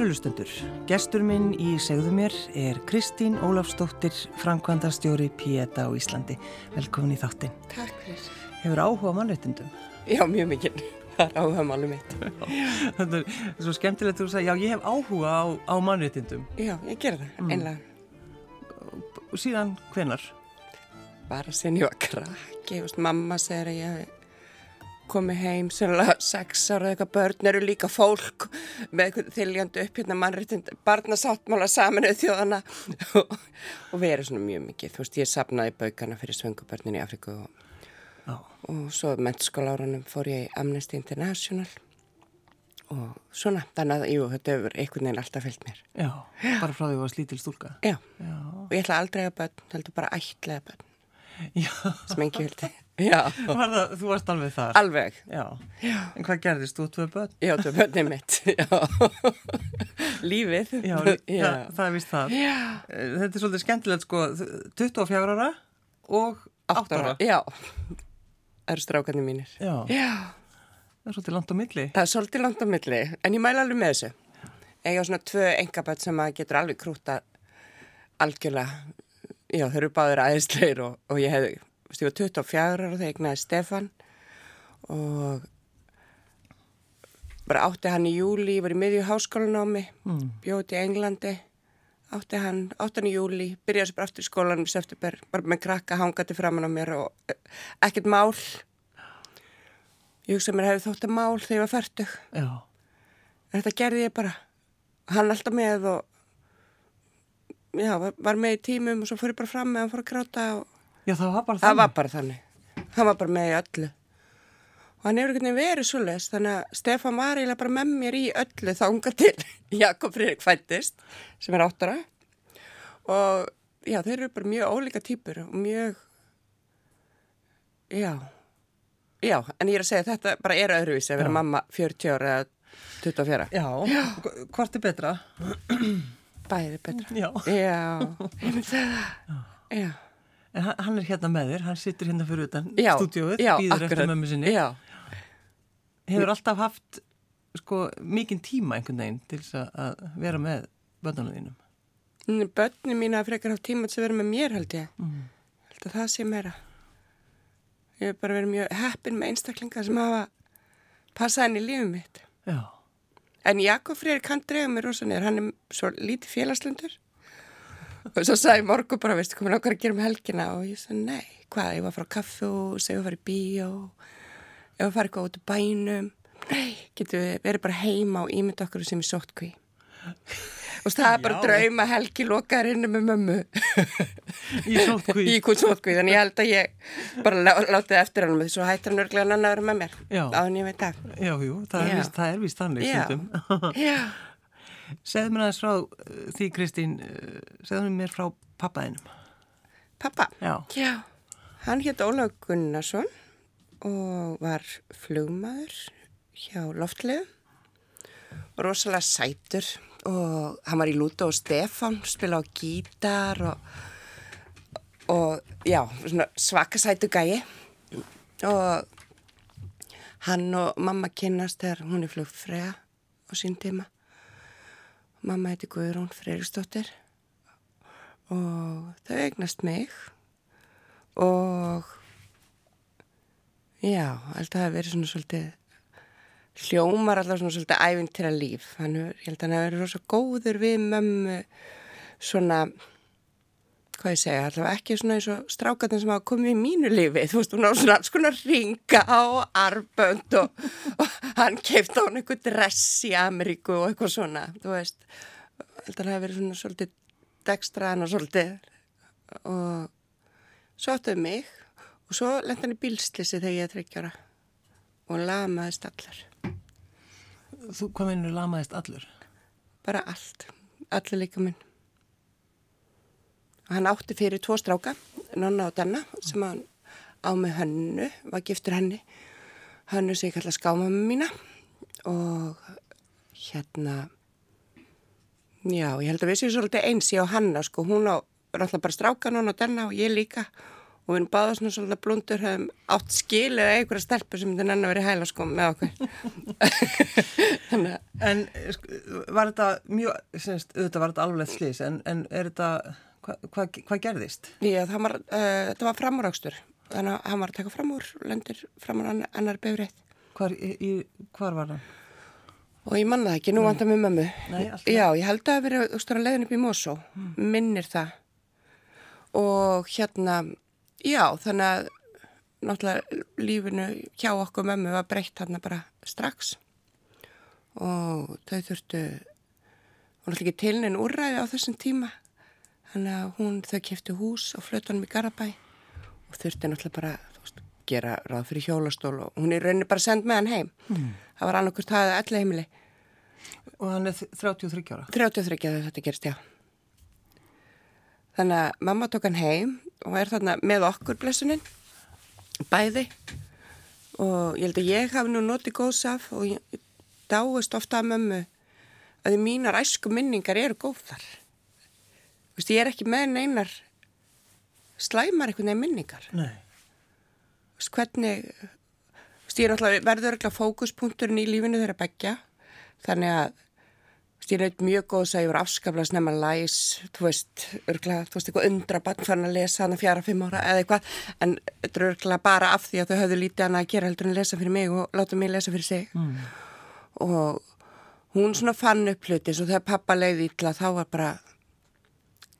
Kærulustendur, gestur minn í segðu mér er Kristín Ólafsdóttir, framkvæmdastjóri Pieta á Íslandi. Velkomin í þáttin. Takk fyrir. Hefur áhuga mannréttindum? Já, mjög mikið. Það er áhuga málum mitt. Þetta er svo skemmtilegt að þú sagði, já ég hef áhuga á, á mannréttindum. Já, ég ger það, mm. einlega. Síðan hvenar? Bara sen ég var krakki, veist, mamma segir að ég hef komið heim, sérlega sex ára eitthvað börn eru líka fólk með þiljandi upp hérna mannréttind barnasáttmála saminuð þjóðana og, og við erum svona mjög mikið þú veist ég sapnaði baukana fyrir svöngubörnin í Afriku og, og svo meðskólaurunum fór ég í Amnesty International. Og svona þannig að jú, þetta hefur einhvern veginn alltaf fyllt mér. Já, bara frá því að þú var slítil stúlka. Já, Já. og ég ætla aldrei að börn, heldur bara ætlaði börn. Já. sem engi vildi var það, Þú varst alveg þar? Alveg. Já. En hvað gerðist? Þú tvei börn? Já, tvei börnið mitt Lífið. Já, það, það er vist það. Já. Þetta er svolítið skemmtilegt sko. 24 ára og 8 ára. Já, eru strákarnir mínir. Já. Já. Það er svolítið langt á milli. Það er svolítið langt á milli. En ég mæla alveg með þessu. Ega svona tvö engaböld sem að getur alveg krúta algjörlega. Já, þau eru báður aðeinsleir og, og ég hefði, ég var 24 ára þegar ég egnaði Stefan og bara átti hann í júli, ég var í miðju háskólanámi, mm. bjóti í Englandi, átti hann 8. júli, byrjaði sér bara aftur í skólanum í september, bara með krakka hangandi framann á mér og eh, ekkert mál. Ég hugsa mér hefði þótt að mál þegar ég var færtug. Já. Þetta gerði ég bara. Hann alltaf með og já, var, var með í tímum og svo fór ég bara fram með hann fór að gráta og Já, það var bara þannig. Það var bara þannig. Hann var bara með í öllu. Og hann hefur ekkert verið svo les, þannig að Stefan var eiginlega bara með mér í öllu þánga til Jakob Friðrik fættist, sem er áttara. Og já, þeir eru bara mjög ólíka týpur og mjög, já, já, en ég er að segja þetta bara er öðruvísi að vera já. mamma 40 ára eða 24. Já, já. hvort er betra? Bæði betra. Já. Já. Já. En hann er hérna með þér, hann sittur hérna fyrir utan stúdióið, býður eftir mömmu sinni. Já. Hefur alltaf haft sko mikinn tíma einhvern veginn til að vera með börnunum þínum? Börnum mín að frekar haft tíma til að vera með mér held ég. Mm. Held að það sé meira. Ég hef bara verið mjög heppin með einstaklinga sem hafa passað henni í lífum mitt. Já. En Jakob Freyr kann drega mér rosa neður, hann er svo lítið félagslundur og svo sagði morgu bara, veistu, komin okkar að gera með helgina? Og ég sagði, nei, hvað, ég var frá kaffu og segja að fara í bíó. Ég var að fara eitthvað út í bænum. Nei, getur við verið bara heima og ímynda okkur sem er sóttkví? Og það er bara Já. drauma helgi lokaður inni með mömmu. Í sótkví í sótkví, þannig ég held að ég bara lá, látið eftir hann með því svo hættir hann örglega hann að vera með mér áðan ég veit það Já, jú, það Já. er vist þannig segðu mér aðeins frá uh, því Kristín uh, segðu mér frá pappaðinum Pappa? Já, Já. Hann hétt Ólaug Gunnarsson og var flugmaður hjá Loftlegu og rosalega sætur og hann var í Lúta og Stefan spila á gítar og, og já, svakasætu gæi. Og hann og mamma kynast þegar hún er flugt frega á sín tíma mamma heiti Guðrún Freyristóttir og þau eignast mig og já, alltaf það verið svona svolítið hljómar alltaf svona svolítið ævintýra líf hann ég held að hann hefur verið rosa góður við mömmu svona hvað ég segja, alltaf ekki svona eins og strákatinn sem hafa komið í mínu lífi þú veist, hún á svona alls konar ringa á arbönd og, og hann keift á hann eitthvað dress í Ameríku og eitthvað svona, þú veist held að hann hefur verið svona svolítið dekstraðan og svolítið og svo áttuði mig og svo lendi hann í bílslissi þegar ég er tryggjara og lamaðist allar Þú, hvað minnur lamaðist allur? Bara allt, allir líka minn. Hann átti fyrir tvo stráka, nonna og denna, sem hann á með hönnu, var giftur henni. Hönnu sem ég kalla skámamma mína. Og hérna, já, ég held að við séum svolítið eins, ég og hanna, sko, hún á alltaf bara stráka, nonna og denna og ég líka. Og við erum báða svona svolítið blundur hefum átt skil eða einhverja stelpur sem þetta vera í hæla sko með okkur. En sko, var þetta mjög, semst, auðvitað var þetta alveg slís en, en er þetta, hvað hva, hva gerðist? Já, það var, uh, þetta var framúrakstur. Þannig að hann var að taka fram úr lendir fram úr annar befrið Hvar, hvar var hann? Og ég manna það ekki, nú vantar mér mömmu. Nei, Já, ég held að það hefur verið leiðin upp í Mosó. Mm. minnir það. Og hérna já, þannig að náttúrulega lífinu hjá okkur mömmu var breytt hann bara strax. Og þau þurftu hún ætla ekki tilnin úrræði á þessum tíma þannig að hún þau kæfti hús á flötunum í Garabæ og þurfti náttúrulega bara veist, gera ráð fyrir hjólastól og hún er rauninni bara send með hann heim. Mm. það var annarkurt það allir heimili. Og hann er 33 ára? 33 ára þetta gerist, já. Þannig að mamma tók hann heim og er þarna með okkur blessunin bæði. Og ég held að ég hafi nú notið góðsaf og ég dáist ofta að mömmu að því mínar æsku minningar eru góðar Vist, ég er ekki með neinar slæmar einhvern veginn minningar. Nei. Þú veist, hvernig, þú veist, ég er náttúrulega verður ekki fókuspunkturinn í lífinu þeirra begja, þannig að, þú veist, ég er neitt mjög góð að ég var afskaflega snemma læs, þú veist, örglega, þú veist, eitthvað undra bann fann að lesa hana fjara, fimm ára eða eitthvað, en þetta er örglega bara af því að þau höfðu lítið hana að gera heldur en lesa fyrir mig og láta mig lesa fyrir sig. Mm. Og hún svona fann upp hluti, svo þegar pappa leiði ítla þá var bara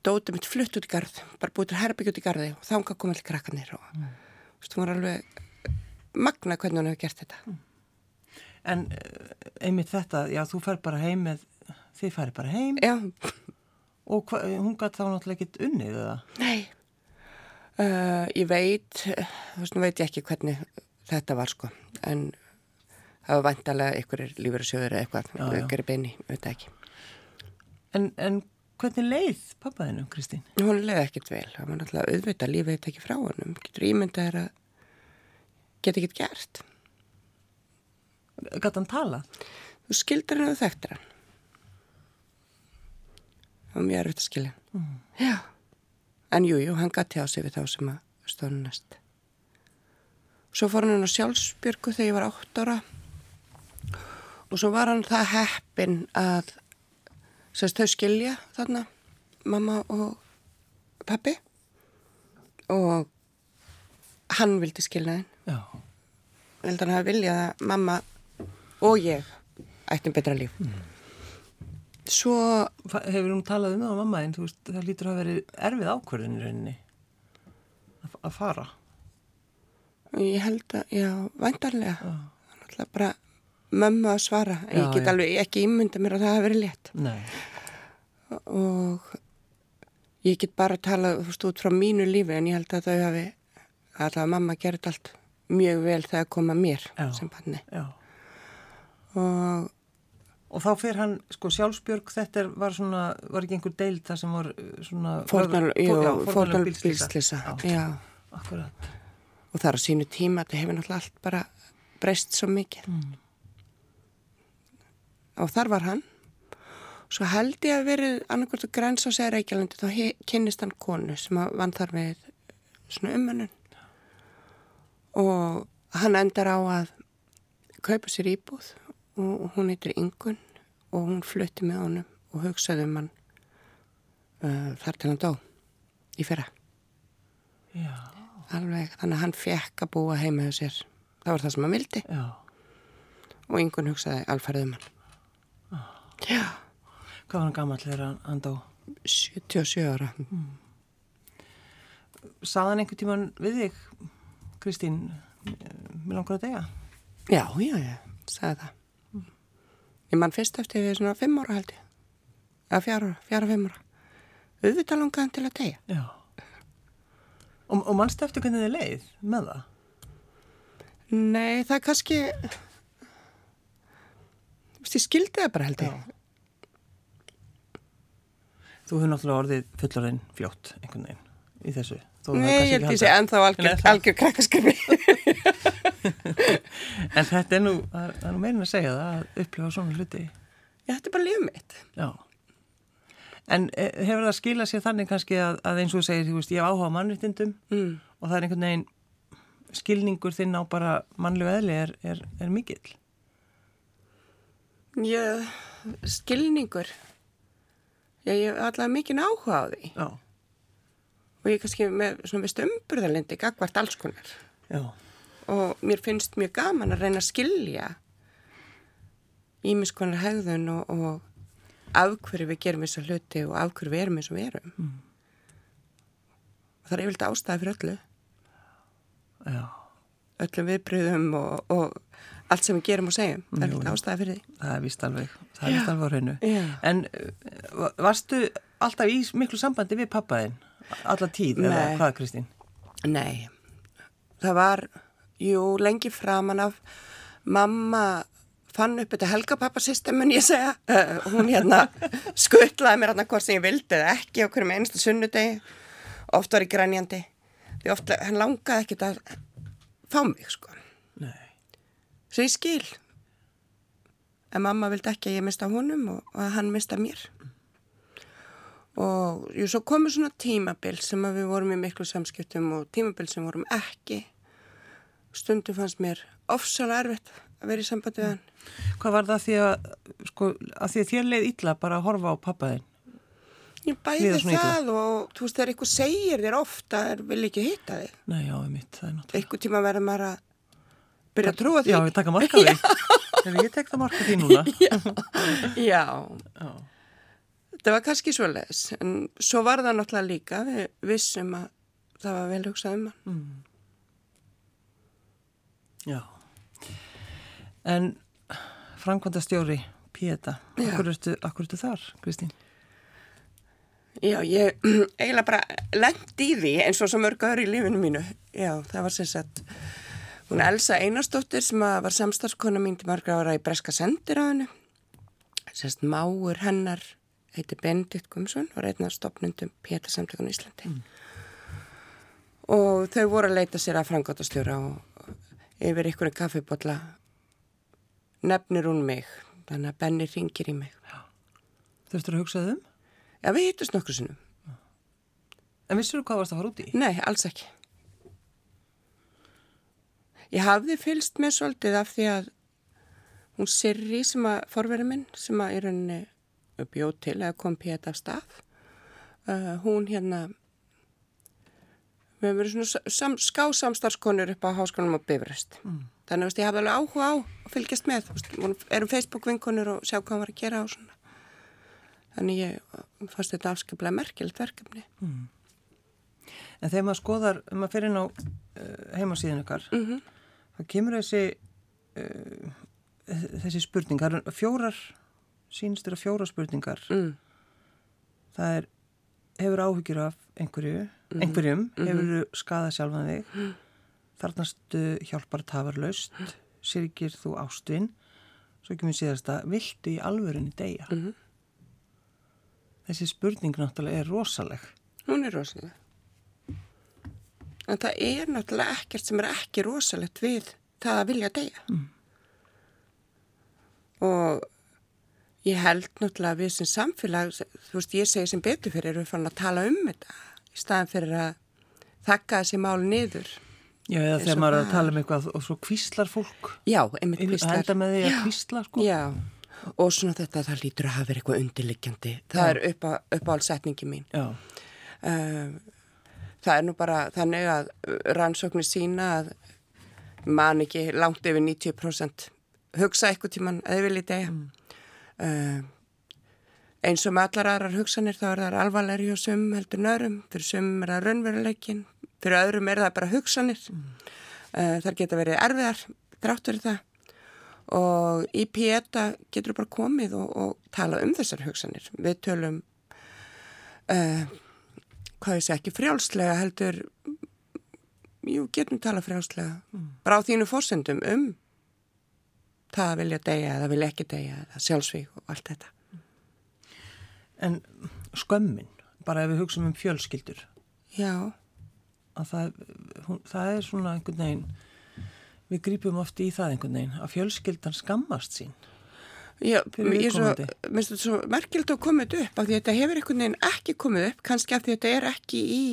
dótið mitt flutt út í garð, bara búið til herbyggj út í garði og þá kom allir krakkanir og mm. þú var alveg magna hvernig hún hefur gert þetta. Mm. En eh, einmitt þetta, já þú fær bara heim með, þið færi bara heim já. og hva, hún gæti þá náttúrulega ekkit unnið eða? Nei, uh, ég veit, þú veist, nú veit ég ekki hvernig þetta var sko, en það var vantalega einhverjir lífur og sjöður eða eitthvað, einhverjir beini, veit ekki. En, en Hvernig leið pappaðinu, Kristín? Hún leiði ekkert vel. Það var náttúrulega auðvitað lífið þetta ekki frá honum. Getur ímyndað er að geta ekkert gert. Gata hann talað? Þú skildur hann og þekktir hann. Það var mjög erfitt að skilja. Mm. Já. En jújú, jú, hann gati á sig við þá sem að stónu næst. Svo fór hann á sjálfsbyrgu þegar ég var 8 ára og svo var hann það heppin að Sérst þau skilja þarna, mamma og pappi og hann vildi skilja þenn. Já. Ég held að hann hafi viljað að mamma og ég ættum betra líf. Mm. Svo... Hefur hún talað um það á mamma en veist það lítur að veri erfið ákvörðin í rauninni að fara? Ég held að, já, væntarlega. Það er alltaf bara mömmu að svara já, ég get já. alveg ekki ímynda mér að það hafi verið létt Nei. og ég get bara að tala veist, út frá mínu lífi en ég held að þau hafi að það mamma gerði allt mjög vel þegar koma mér já, sem panni og Og þá fyrir hann, sko, sjálfsbjörg, þetta er, var svona, var ekki einhver deild það sem var uh, svona... Fórnal bílslisa, já. Akkurat. Og það er á sínu tíma, þetta hefur náttúrulega allt bara breyst svo mikið. Mm og þar var hann. Svo held ég að verið annarkvæmt að græns á segja Reykjavandi þá kynist hann konu sem vann þar með svona umönnun. Og hann endar á að kaupa sér íbúð og hún heitir Ingun og hún flutti með honum og hugsaði um hann uh, þar til hann dó í fyrra. Já. alveg þannig að hann fekk að búa heima hjá sér. Það var það sem hann vildi. Já. og Ingun hugsaði alfarið um hann Já. Hvað var hann gammal þegar hann dó? 77 ára. Mm. Saðan einhver tíman við þig, Kristín, með langar að degja? Já, já, já, sagði það. Mm. Ég mann fyrst eftir við svona 5 ára held ég. Eða 4 ára, 4-5 ára. Auðvitað langaðan til að degja. Já. Og, og mannstu eftir hvernig þið leið með það? Nei, það er kannski veist, ég skildi það bara held ég. Þú hefur náttúrulega orðið fullarinn fljótt einhvern veginn í þessu. Nei, ég held sé ennþá algjör, algjör krakkarskrifi. en þetta er nú, það er nú meirin að segja það að upplifa svona hluti. Já, þetta er bara lífið mitt. Já. En eh, hefur það skilað sér þannig kannski að, að eins og þú segir, þú veist, ég hef áhuga á mannréttindum Mm. og það er einhvern veginn skilningur þinn á bara mannlegu eðli er, er, er mikill. Ég, skilningur. Ég hef allavega mikið áhuga á því Já. og ég er kannski með svona vist umburðalindi gagvart alls konar Já. og mér finnst mjög gaman að reyna að skilja ímis konar hegðun og, og af hverju við gerum þessa hluti og af hverju við erum eins og við erum. Mm. Það er yfirlega ástæði fyrir öllu, Já. öllum viðbröðum og, og allt sem við gerum og segjum. Það er jú. ástæði fyrir því. Það er vist alveg, það er vist alveg á hreinu. En uh, varstu alltaf í miklu sambandi við pappaðinn? Alla tíð, eða hvað, Kristín? Nei, það var, jú, lengi framan af mamma fann upp þetta helgapappa-system, mun ég segja. Uh, hún hérna skuttlaði mér hérna hvort sem ég vildi eða ekki á hverjum einstu sunnudegi. Oft var ég grænjandi. Því oft, hann langaði ekkit að fá mig, sko. Nei. Svo ég skil. En mamma vildi ekki að ég mista honum og, að hann mista mér. Og jú, svo komur svona tímabil sem að við vorum í miklu samskiptum og tímabil sem vorum ekki. Stundum fannst mér ofsalega erfitt að vera í sambandi við hann. Hvað var það því að, sko, að því að þér leið illa bara að horfa á pappaðinn? Ég bæði svona illa? það og þú veist þegar eitthvað segir þér ofta er vil ekki hitta þig. Nei, já, mitt, það er náttúrulega. Eitthvað tíma verður maður að byrja að trúa því. Já, við taka marka því. Þegar ég tek það marka því núna. Já, Já. þetta var kannski svo leiðis. En svo var það náttúrulega líka, við vissum að það var vel hugsað um hann. Já. En framkvæmda stjóri, Péta, Já. akkur ertu, akkur ertu þar, Kristín? Já, ég eiginlega bara lendi í því eins og svo mörg aður í lífinu mínu. Já, það var sem sagt, hún Elsa Einarsdóttir sem var samstarfskona mín til margra ára í Breska sendiráðinu. Sérst, máur hennar heiti Benedikt Gumsson og reyna stopnundum Pétur samtökun í Íslandi. Og þau voru að leita sér að frangotastjóra og yfir ykkur kaffibotla nefnir hún mig. Þannig að Benni ringir í mig. Þurftur að hugsa þau um? Já, við hittust nokkur sinnum. En vissur þú hvað varst að fara út í? Nei, alls ekki. Ég hafði fylst með svolítið af því að hún Sirri sem að forverið minn sem að í rauninni bjóð til að kom pétt af stað. Uh, hún hérna, við hefum verið svona sam, skásamstarfskonur upp á háskólanum á Bifröst. Mm. Þannig að ég hafði alveg áhuga á að fylgjast með. Veist, erum Facebook-vinkonur og sjá hvað hann var að gera og svona. Þannig ég fannst þetta afskaplega merkilegt verkefni. En þegar maður skoðar, maður fyrir inn á uh, heimasíðin ykkar, Mm þá kemur þessi, uh, þessi spurning, það eru fjórar, sínst eru fjórar spurningar. mm. Það er, hefur áhyggjur af einhverju, einhverjum, hefur skadað sjálfan þig, þarnastu hjálpar tafarlaust, syrgir þú ástvinn, svo kemur síðasta, viltu í alvörunni deyja? Mhm. Þessi spurning náttúrulega er rosaleg. Hún er rosalega. En það er náttúrulega ekkert sem er ekki rosalegt við það að vilja deyja. Mm. Og ég held náttúrulega við sem samfélag, þú veist, ég segi sem betur fyrir, við fann að tala um þetta í staðan fyrir að þakka þessi mál niður. Já, eða þegar maður er að tala um eitthvað og svo kvíslar fólk. Já, einmitt kvíslar. Henda með því að kvísla, sko. Já, og svona þetta, það lítur að hafa verið eitthvað undirliggjandi. Það er upp á, uppáhaldsetningi mín. Já, Uh, það er nú bara þannig að rannsóknir sína að man ekki langt yfir 90% hugsa eitthvað tíman þið viljið degja. Uh, eins og með allar aðrar hugsanir þá er það alvarlegri hjá sum heldur nörum, fyrir sum er það raunveruleikin, fyrir öðrum er það bara hugsanir. Uh, þar geta verið erfiðar, drátt verið það. Og í Pieta getur bara komið og, og tala um þessar hugsanir. Við tölum uh, hvað ég segi ekki frjálslega heldur jú, getum tala frjálslega. Bara á þínu fórsendum um það að vilja deyja eða vilja ekki deyja eða sjálfsvík og allt þetta. En skömmin, bara ef við hugsaum um fjölskyldur, já, að það, hún, það er svona einhvern veginn, við grípum oft í það einhvern veginn, að fjölskyldan skammast sín. Já, ég svo, finnst þetta svo merkild að komið upp af því þetta hefur einhvern veginn ekki komið upp kannski af því þetta er ekki í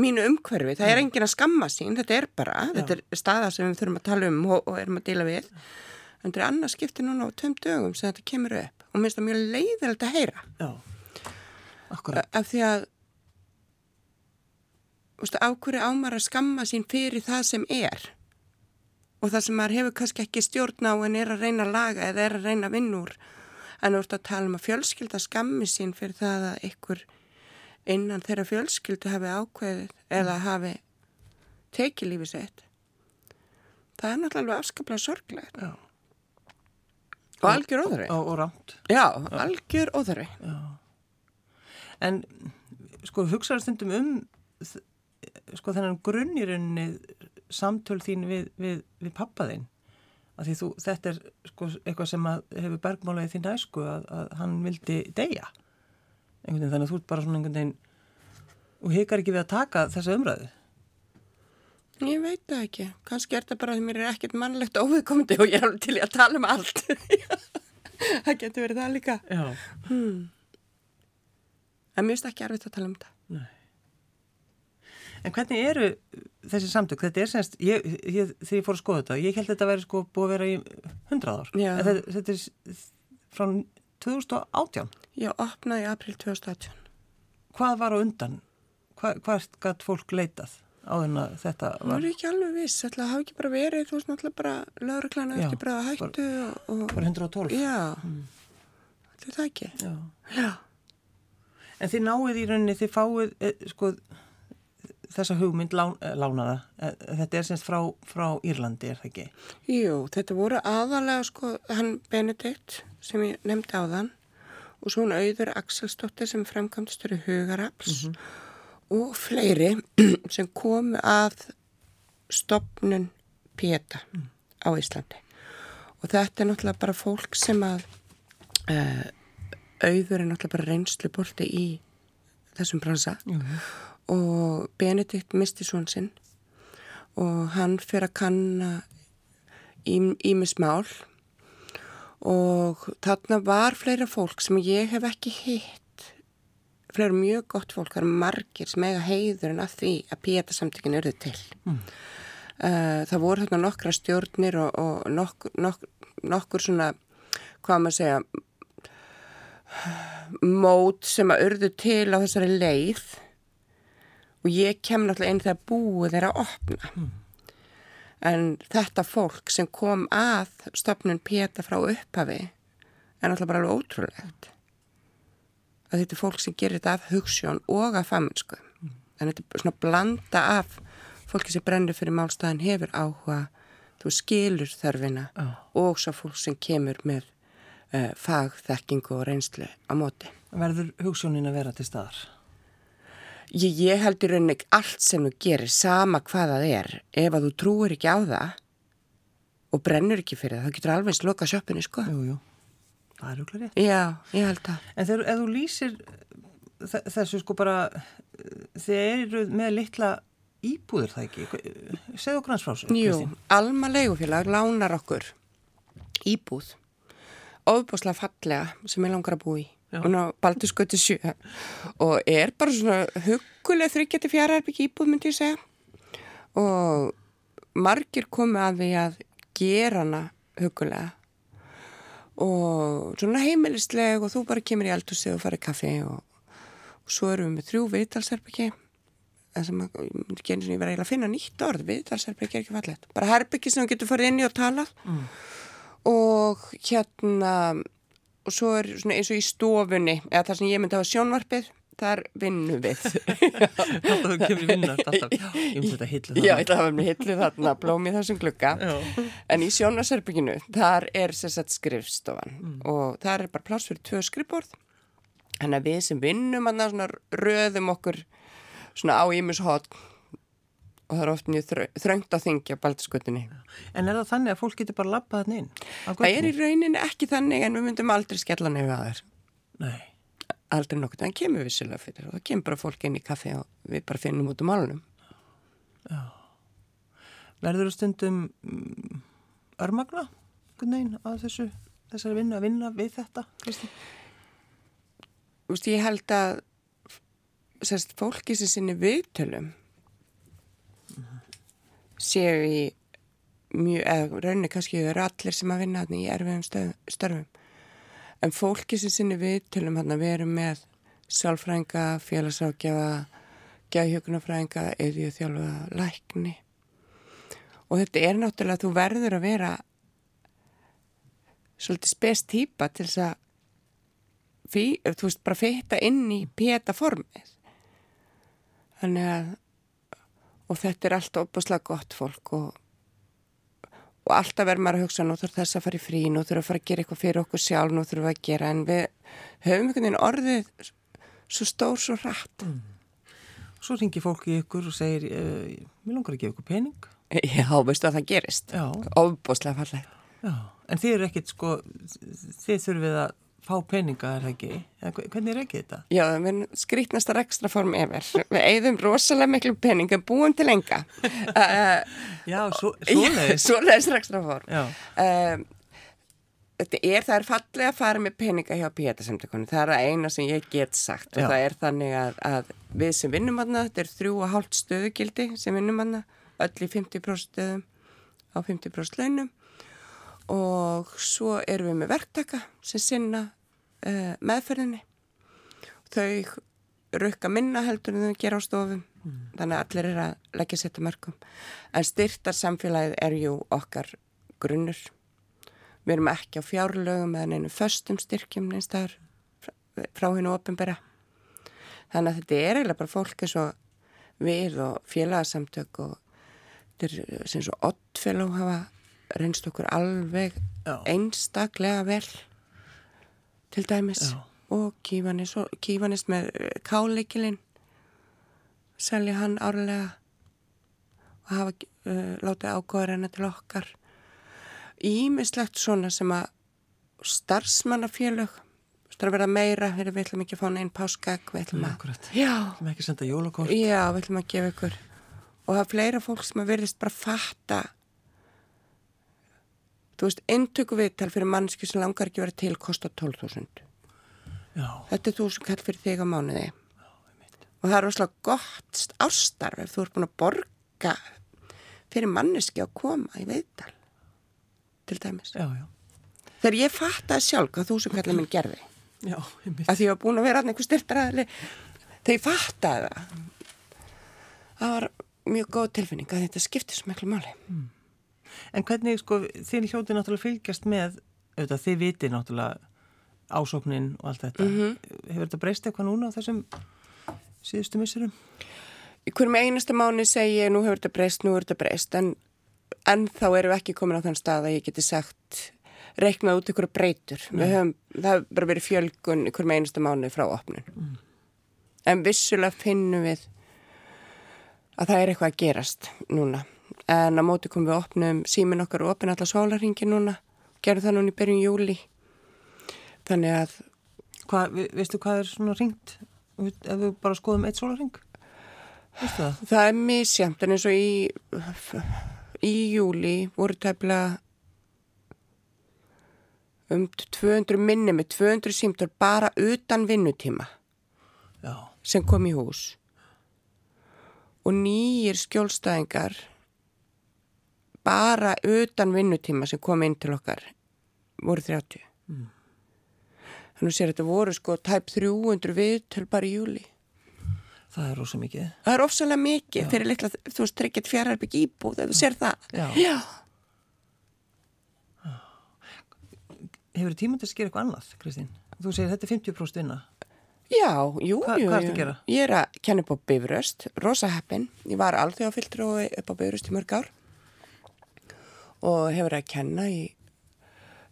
mínu umhverfi, það er enginn að skamma sín þetta er bara, þetta er staða sem við þurfum að tala um og, og erum að díla við. En þetta er annars skipti núna á tveim dögum sem þetta kemur upp og mér finnst það mjög leiðilegt að heyra. Já, akkurat. af því að veistu, af hverju ámar að skamma sín fyrir það sem er og það sem maður hefur kannski ekki stjórn á en er að reyna að laga eða er að reyna að vinna úr en ert að tala um að fjölskylda skammi sín fyrir það að ykkur innan þeirra fjölskyldu hafi ákveðið eða hafi tekið lífið sitt. Það er náttúrulega afskaplega sorglegt. Já. og algjör óþarfi. Og, og rámt. já, algjör óþarfi. En sko hugsaður stundum um sko þennan grunn í rauninni samtöl þín við, við, við pappaðinn. Að því þú, þetta er sko eitthvað sem hefur bergmálaðið þín æsku að, að hann vildi deyja. Einhvern veginn þannig að þú ert bara svona einhvern veginn og hikar ekki við að taka þessa umræðu. Ég veit það ekki. Kannski er þetta bara að mér er ekkert mannlegt óviðkomandi og ég er alveg til að tala um allt. það getur verið það líka. Já. En mér finnst ekki erfitt að tala um þetta. En hvernig eru þessi samtök? Þetta er semst, ég, ég, þegar ég fór að skoða þetta, ég held að þetta væri sko búið að vera í 100 ár. Já. Þetta, þetta er frá 2018. Ég opnaði í april 2018. Hvað var á undan? Hva, hvað gætt fólk leitað áður en að þetta Það var? var ekki alveg viss. Það hafi ekki bara verið, þú veist náttúrulega bara lauruglæna Já, eftir bara hættu og, og... Bara 112? Já, þetta er það ekki. Já. Já. En þið náið í rauninni, þið fáið e, sko, þessa hugmynd lán, e, lánaða. E, þetta er semst frá, frá Írlandi, er það ekki? Jú, þetta voru aðalega sko hann Benedikt sem ég nefndi á þann og svo hún auður Axelsdóttir sem fremkvæmstur í Hugarafls og fleiri sem komu að stopnun Péta á Íslandi. Og þetta er náttúrulega bara fólk sem að uh, auður er náttúrulega bara reynslu bolti í þessum bransa og Benedikt misti svon sinn. Og hann fyrir að kanna ímis mál. Og þarna var fleira fólk sem ég hef ekki hitt. Fleira mjög gott fólk það eru margir sem eiga heiður en að því að píatasamtökin eru til. Mm. það voru þarna nokkra stjórnir og, og nokkur, nokkur, nokkur svona hvað maður segja mót sem að urðu til á þessari leið og ég kem náttúrulega inn þegar búið er að opna mm. En þetta fólk sem kom að stopnun Péta frá upphafi er náttúrulega bara alveg ótrúlegt. Að þetta er fólk sem gerir þetta af hugssjón og af faminsku. Mm. En þetta er svona blanda af fólki sem brennur fyrir málstæðan hefur áhuga, þú skilur þörfina Oh. og svo fólk sem kemur með uh, fagþekkingu og reynslu á móti. Verður hugssjónin að vera til staðar? Ég, ég heldur rauninni ekki allt sem þú gerir, sama hvað það er, ef að þú trúir ekki á það og brennur ekki fyrir það, þá getur alveg eins loka sjöppinni, sko. Jú, jú. Það er auðvitað rétt. Já, ég held það. En þegar þú lýsir þe- þessu sko bara, þið eru með litla íbúður það ekki? Segðu okkur hans frá þessu, Jú. Alma leigufélag lánar okkur íbúð, ofbúslega fallega sem ég langar að búa í. Á Baldurskötu 7 og er bara svona huguleg þryggjati fjaraherbyggi íbúð myndi ég segja. Og margir komu að því að gera hana hugulega og svona heimilisleg og þú bara kemur í eldhúsi og farið kaffi og, og svo erum við með þrjú viðtalsherbyggi en sem að, ég myndi ekki einu sinni vera eiginlega að finna nýtt orð, viðtalsherbyggi er ekki fallegt. Bara herbyggi sem þú getur farið inn í og talað. Mm. og hérna og svo er eins og í stofunni eða það sem ég myndi hafa sjónvarpið þar vinnum við Alltaf þú kemur vinnast alltaf. Ég myndi þetta hillu það. Já, ég ætla að hafa með hillið þarna blóm í þessum glugga Já. en í sjónvarsherbygginu þar er sér satt skrifstofan og þar er bara pláss fyrir tvö skrifborð en að við sem vinnum svona röðum okkur svona á ímis hot og það er oft mjög þrö- þröngt að þingja baldurskutinni. En er það þannig að fólk getur bara labbað hann inn? Það er í rauninni ekki þannig en við myndum aldrei skella nefið að þér. Nei. Aldrei nokkuð, en kemur vissilega fyrir og það kemur bara fólk inn í kaffi og við bara finnum út um málunum. Verður þú stundum mm, örmagna? Einn að þessu þessari vinnu að vinna við þetta, Kristi? Þú veist, ég held að sérst, fólki sem sinni viðtölum séu í mjög, eða rauninni kannski eru allir sem að vinna þarna í erfiðum stöð, störfum. En fólki sem sinni viðtölum þarna við erum með sálfrænga, félagsákjafa gæðhjökunarfrænga, eðju þjálfa lækni. Og þetta er náttúrulega að þú verður að vera svolítið spes týpa til þess að þú veist, bara fyrta inn í peta formið. Þannig að og þetta er alltaf opaslega gott fólk og, og alltaf verður maður að hugsa nú þurfum þess að fara í frí, nú þurfum að fara að gera eitthvað fyrir okkur sjálf, nú þurfum við að gera. En við höfum einhvern veginn orðið svo stór, svo rætt mm. Svo ringir fólk í ykkur og segir uh, mér langar að gefa ykkur pening. Já, veistu að það gerist. Óbúslega falleg Já, en þið eru ekkit sko þið þurfið að fá peninga er það ekki? Hvernig er ekki þetta? Já, við skrítnastar ekstra form yfir. Við eigðum rosalega miklu peninga búin til enga. Uh, Já, svo, svoleiðis. Svoleiðis ekstra form. Uh, þetta er, það er fallið að fara með peninga hjá Pétasemtökunni. Það er að eina sem ég get sagt og Já. það er þannig að, að við sem vinnum aðna, þetta er þrjú og hálft stöðugildi sem vinnum aðna, öll í 50% stöðum á 50% launum og svo erum við með verktaka sem sinna uh, meðferðinni. Þau rukka minna heldur en þau gera á stofum. Mm. þannig að allir er að leggja setja mörgum en styrtar samfélagið er jú okkar grunnur. Við erum ekki á fjárlögum eða neinu föstum styrkjum neinstar frá hennu ofinbera þannig að þetta er eiginlega bara fólk eins og við og félagsamtök og þetta er sem svo oddfélag hafa reynst okkur alveg Já. einstaklega vel til dæmis Já. og kífanis, kífanis með eh, káleikilinn selja hann árlega og hafa uh, látið ágóður hennar til okkar ímislegt svona sem að starfsmannafélög er að vera meira, við ætlum ekki að fá einn páskak, við ætlum að... Já, við ætlum að gefa ykkur. Og það er fleira fólk sem að verðist bara fatta Þú veist, eintöku viðtal fyrir mannski sem langar ekki verið til kostar 12.000. Þetta er þú sem kall fyrir þig á mánuði. Já, og það er rosalega gott ástarf ef þú ert búin að borga fyrir manneski að koma í viðtal. Til dæmis. Já, já. Þegar ég fattaði sjálf hvað þú sem kallið minn gerði. Já, ég myndi. Að því ég var búin að vera einhver styrtaræðli. Þegar ég fattaði það. Það var mjög góð tilfinning að þetta skipti svo miklu máli. Mm. En hvernig, sko, þín hljóti náttúrulega fylgjast með, auðvitað, þið viti náttúrulega ásóknin og allt þetta. Mm -hmm. Hefur þetta breyst eitthvað núna á þessum síðustu missurum? Í hverjum einustu mánu segi ég, nú hefur þetta breyst, nú hefur þetta breyst, en, en þá erum við ekki komin á þann stað að ég geti sagt, reiknað út ykkur breytur. Höfum, það hefur bara verið fjölgun í hverjum einustu mánu frá opnun. Mm. En vissulega finnum við að það er eitthvað að gerast núna en á móti komum við að opnum símin okkar og opna alla sólarhingi núna gerum það núna í byrjun júli þannig að Hva, Veistu hvað er svona ringt ef við bara skoðum eitt sólarhing? Það? það er misjamt en eins og í í júli voru tæpla um 200 minni með 200 símtur bara utan vinnutíma Já. sem kom í hús og nýjir skjólstæðingar bara utan vinnutíma sem kom inn til okkar voru 30 mm. þannig sér þetta voru sko tæp 300 viðtöl bara í júli Það er ósað mikið Það er ofsalega mikið Já. fyrir litla, þú veist, tryggett fjárhærbygg íbúð þegar þú sér það Já, Já. Hefur þið tímund að skera eitthvað annað, Kristín? Þú segir þetta er 50% vinna Já, jú, Hva, jú, Hvað er þetta að gera? Ég er að kenna upp á Bifröst, rosa heppin Ég var alþjóða fylgdur upp á Bifröst í mörg ár og hefur að kenna í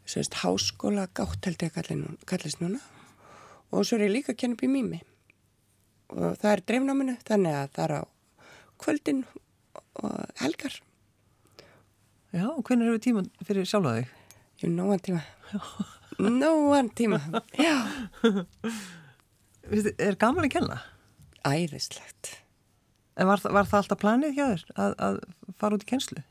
sérst, háskóla gátt held ég að kallist núna. Og svo er ég líka að kenna upp í mými og það er dreifnáminu þannig að það er á kvöldin og helgar. Já, og hvernig hefur tíma fyrir sjálfa þig? Jú, nóan tíma. Nóan tíma, já. Er gaman að kenna? Æðislegt. En var, var það alltaf planið hjá þér að, að fara út í kennslu?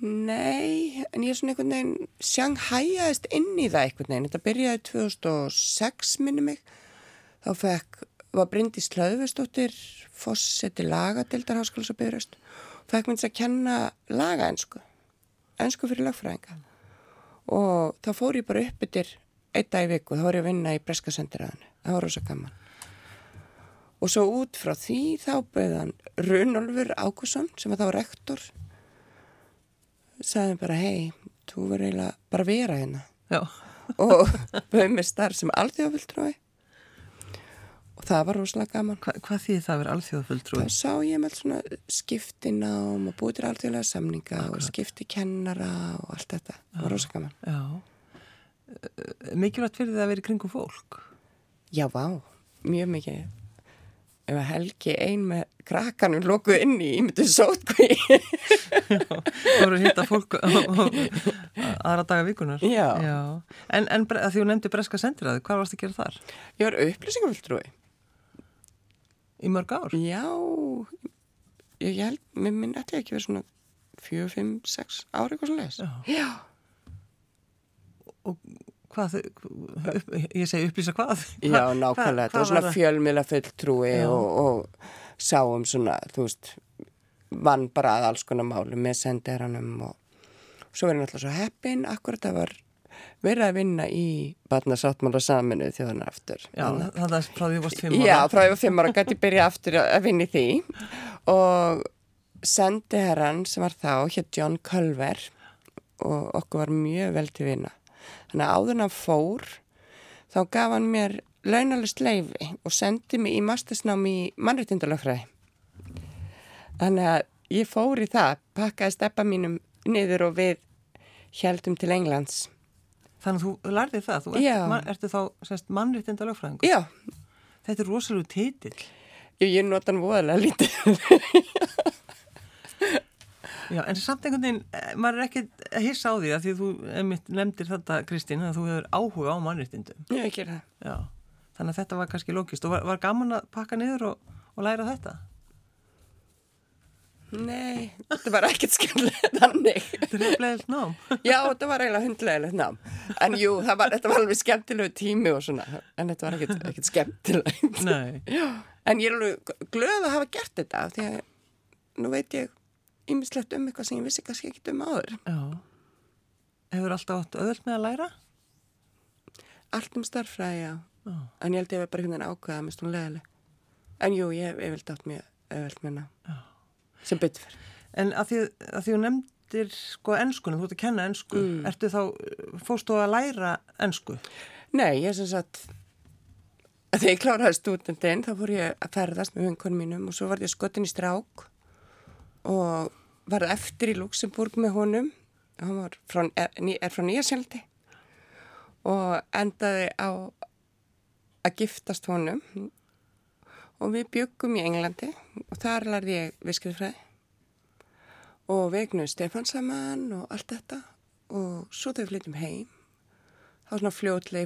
Nei, en ég er svona einhvern veginn sjanghæjaðist inn í það einhvern veginn. Þetta byrjaði 2006 minni mig. Þá fekk, var Bryndi Slöðvestóttir fósetti lagadildar háskólas og byrjast. Fekk minnst að kenna laga ennsku. Ennsku fyrir lagfræðinga. Og þá fór ég bara upp yfir einn dag í viku. Þá var ég að vinna í Breska sendiræðinu. Það var rosa gaman. Og svo út frá því þá bauðan Runolfur Ákusson sem var þá rektor sagði bara hei, þú verður eiginlega bara að vera hérna. Já. og bauð mér starf sem alþjóðvöldrúi og það var rosalega gaman. Hva, hvað þýði það að vera alþjóðfulltrúi? þá sá ég með svona skipti nám og búið til alþjóðlega samninga og skipti kennara og allt þetta. Það var rosalega gaman. Já. Mikilvægt fyrir það að vera í kringum fólk. já, vá, mjög mikið ef að helgi ein með krakkanum lokuð inn í, ég myndi sótkví Þú voru að hitta fólk á, á, aðra daga vikunar. Já. En, en að því hún nefndi breska sendiræði, hvað varst að gera þar? ég var upplýsingavöldrúi Í mörg ár? Já, ég, ég held, mér minn ætti ekki verið svona 4, 5, 6 ári eitthvað svona. Já. Já. Og hvað, ég segi upplýsa hvað? Já, nákvæmlega. Þetta var svona það? fjölmiðla fulltrúi og, og sáum svona, þú veist, vann bara að alls konar málu með senderanum og svo verið náttúrulega svo heppin, akkurat það var verið að vinna í barnasáttmála saminu þjóðan aftur. Já, Þannig- það er frá því varst fimm ára. Já, frá ég var fimm ára gæti byrja aftur að vinna í því og sendiherran sem var þá hér John Culver og okkur var mjög vel til vinna. Þannig að áður hann fór þá gaf hann mér launalist leifi og sendi mig í mastersnám í mannréttindalögfræði. Þannig að ég fór í það, pakkaði steppa mínum niður og við heldum til Englands. Þannig að þú lærði það, þú ert, ertu þá sérst, mannréttinda lögfræðingur. Já, Þetta er rosalega titill. ég, ég nota hann voðalega lítið. Já, en samt einhvern veginn, eh, maður er ekki að hissa á því að því þú nefndir þetta, Kristín, að þú hefur áhuga á mannréttindum. Já, ég ger það. Já, þannig að þetta var kannski lókist og var, var gaman að pakka niður og, og læra þetta. Nei, þetta var ekkert skemmlega þannig. Þetta er hefðilegilegt nám. Já, þetta var eiginlega hundlegilegt nám. En jú, var, þetta var alveg skemmtilegu tími og svona, en þetta var ekkert, ekkert skemmtilegt. Nei, En ég er alveg glöð að hafa gert þetta, því að nú veit ég ýmislegt um eitthvað sem ég vissi kannski ekkert um áður. já. Hefur alltaf átt öðvöld með að læra? Allt um starffræði, já. Já. En ég held ég að bara einhvern veginn ákveða með stún leðileg. En jú, ég hef yfirlt átt mjög öðvöld með ná. Sem byttur fyrir. En að því að því þú nefndir sko ennskunum, þú ert að kenna ennsku, Mm. ertu þá, fórstu að læra ennsku? Nei, ég sem sagt, þegar ég kláraði stúdendin þá fór ég að ferðast með vinkonum mínum og svo var ég skotin í strák og var eftir í Luxemburg með honum. Hann var frá, er, er frá Nýjasjáldi og endaði á að giftast honum. Og við byggum í Englandi og þar lærði ég viðskriðfræði og vegnuð Stefán saman og allt þetta. Og svo við flyttum heim þá svona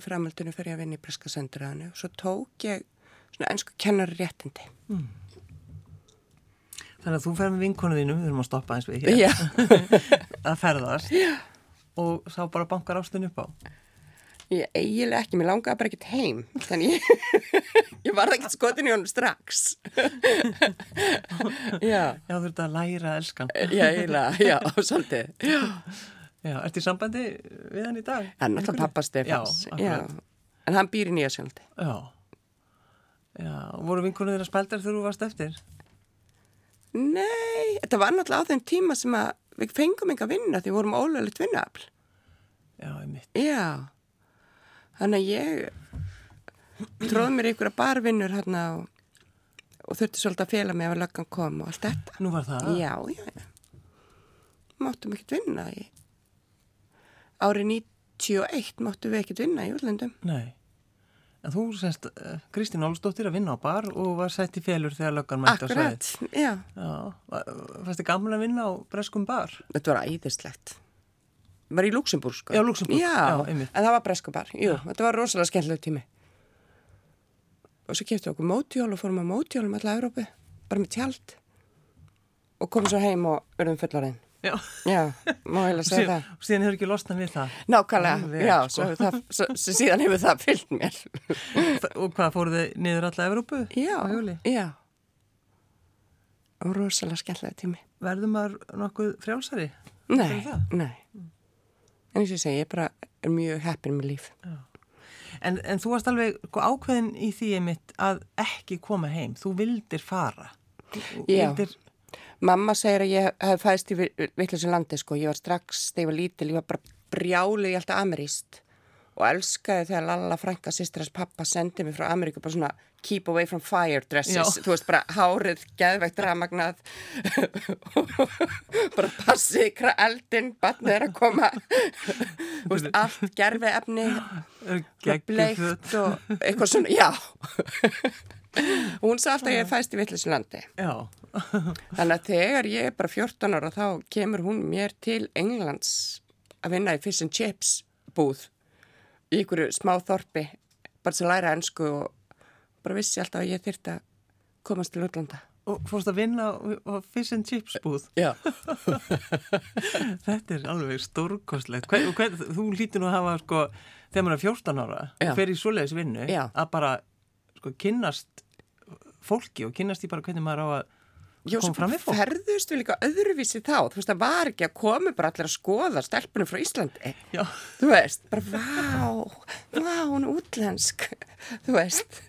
framhaldinu fer ég að vinna í breska sendiræðinu og svo tók ég svona ennsku kennari réttindi. Þannig að þú fer með vinkonu þínum, við erum að stoppa eins við hér, Já, að ferðast Já. og sá bara bankar ástun upp á. ég eiginlega ekki, mér langaði bara ekkert heim, þannig ég, ég var ekkert skotin í honum strax. já, Já, þú ert að læra að elska. hann. já, eiginlega, já, svolítið. Já, Já, ertu í sambandi við hann í dag? hann er alltaf pappa Stefáns. Já, akkurat. En hann býr í Nýjasjáldi. Já. Já, voru vinkonu þeirra spældar þegar þú varst eftir? Nei, þetta var náttúrulega á þeim tíma sem að við fengum enga vinna því við vorum ólöflegt vinnaafl. Já, einmitt. Já, þannig að ég tróð mér ykkur að barvinnur hérna og, og þurfti svolítið að fela mig ef að löggan kom og allt þetta. Nú var það? Já, já, já. Máttum ekkert vinna í árið 91 máttum við ekkert vinna í útlöndum. Nei. En þú semst uh, Kristín Ólusdóttir að vinna á bar og var sett í félur þegar löggan mætti á svæðið. Akkurat, já. Já, fannst þið gaman að vinna á breskum bar? Þetta var æðislegt. Var í Luxemburg, sko. Já, Luxemborg. Já, Já, en það var breskobar. Jú, þetta var rosalega skemmtileg tími. Og svo við okkur mótjól og fórum að mótjólum alla Európu, bara með tjald. Og komum svo heim og verðum fullorðin. Já. Já, má heila segja það. Og síðan hefur ekki losnað við það. Nákvæmlega, Alveg, já, sko. það, svo, síðan hefur það fyllt mér. Og hvað fóruð þið niður alla Evrópu? Já, já. Og rosalega skemmtilega tími. Verður maður nokkuð frjálsari? Nei, nei. En eins og ég segi, ég bara er mjög heppin með líf. En, en þú varst alveg sko, ákveðin í því að ekki koma heim. Þú vildir fara. Þú Já. Vildir, Mamma segir að ég hef fæðist í vittlusum landi, sko. Ég var strax, þegar ég var lítil, ég var bara brjálu í alltaf ameríst og elskaði þegar Lalla frænka sýstras pappa sendi mig frá Ameríku bara svona keep away from fire dresses, Já. þú veist bara hárið, geðveikt ramagnað bara passið ykra eldin, batnið er að koma. Þú veist, allt gerfi efni bleikt og eitthvað svona, já hún sagði alltaf að ég fæst í vittlusum landi Já. Þannig að þegar ég er bara 14 ára þá kemur hún mér til Englands að vinna í Fish and Chips búð í ykkur smá þorpi bara að læra ennsku og bara vissi alltaf að ég þyrta að komast til útlanda. Og fórst að vinna á, Fish and Chips búð. Já. Þetta er alveg stórkostlegt. Og þú lítir nú að hafa, sko, þegar maður er 14 ára, Já. fer í svoleiðis vinnu, Já. að bara, sko, kynnast fólki og kynnast því bara hvernig maður á að Já, við fólk. ferðust við líka öðruvísi þá. Þú veist, það var ekki að komi bara allir að skoða stelpunum frá Íslandi. Já. Þú veist, bara vá, vá, hún er útlensk. Þú veist.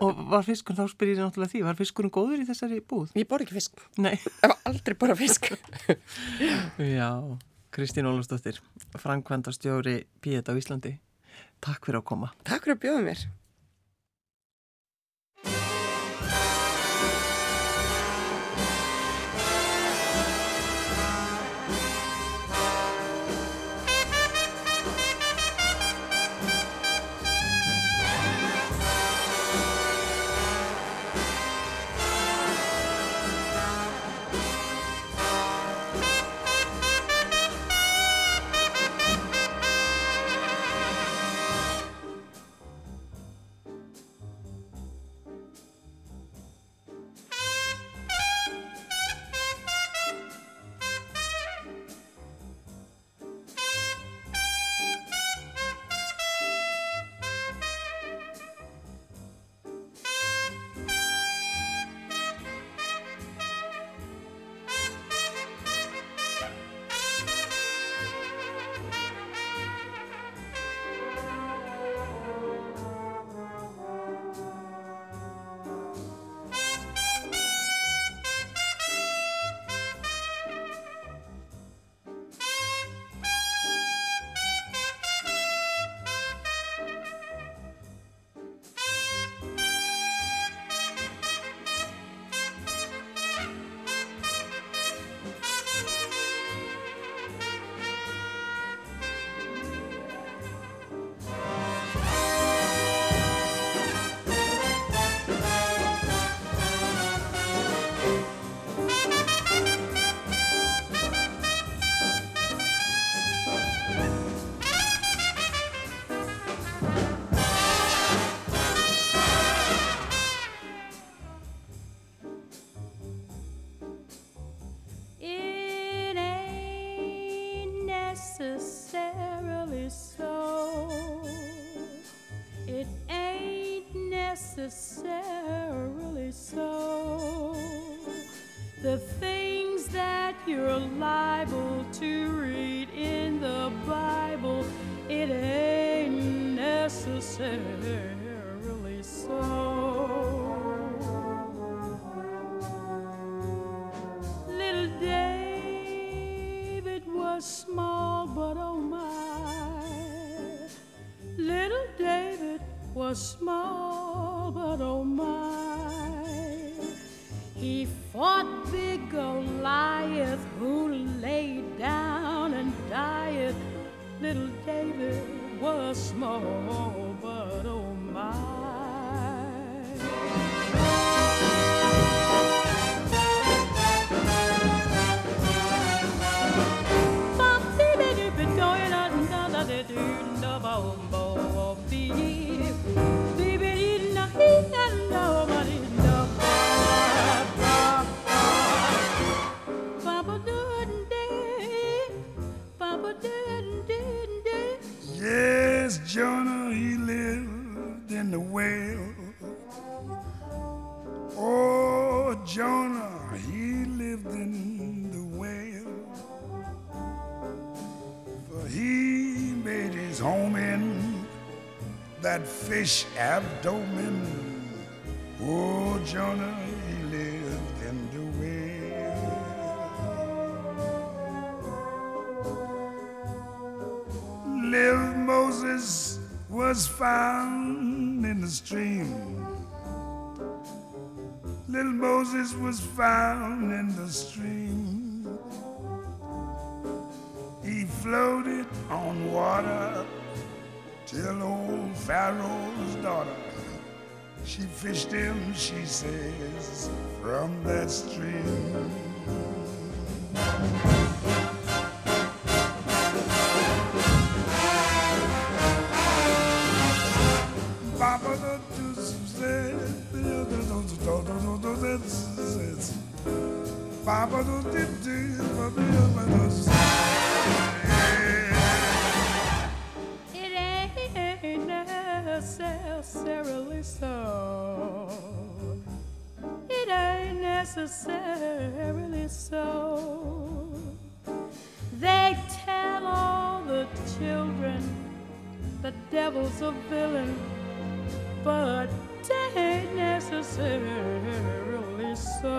Og var fiskur, þá spyr ég náttúrulega því, var fiskurinn góður í þessari búð? ég bor ekki fisk. Nei. Það var aldrei bara fisk. Já, Kristín Ólafsdóttir, Frankvandastjóri Píet á Íslandi. Takk fyrir að koma. Takk fyrir að bjóða mér. 包包 fish abdomen. Oh, Jonah, he lived in the whale. Little Moses was found in the stream. Little Moses was found in the stream. He floated on water till old Pharaoh's daughter, she fished him, she says, from that stream. Papa It devil's a villain, but ain't necessarily so.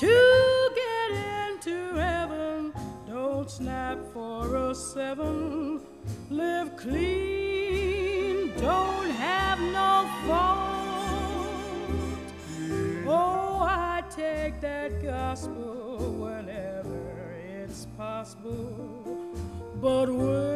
To get into heaven, don't snap for a seven. Live clean, don't have no fault. Oh, I take that gospel whenever it's possible, but with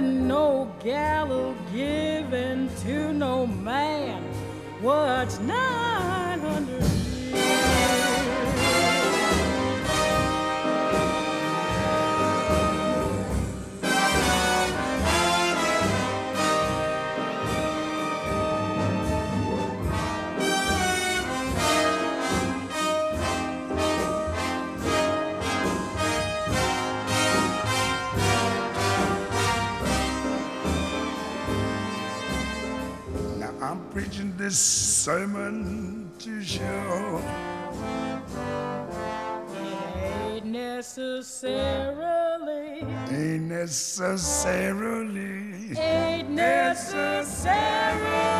no gallow given to no man? What's 900 sermon to show Ain't necessarily, ain't necessarily. Ain't necessarily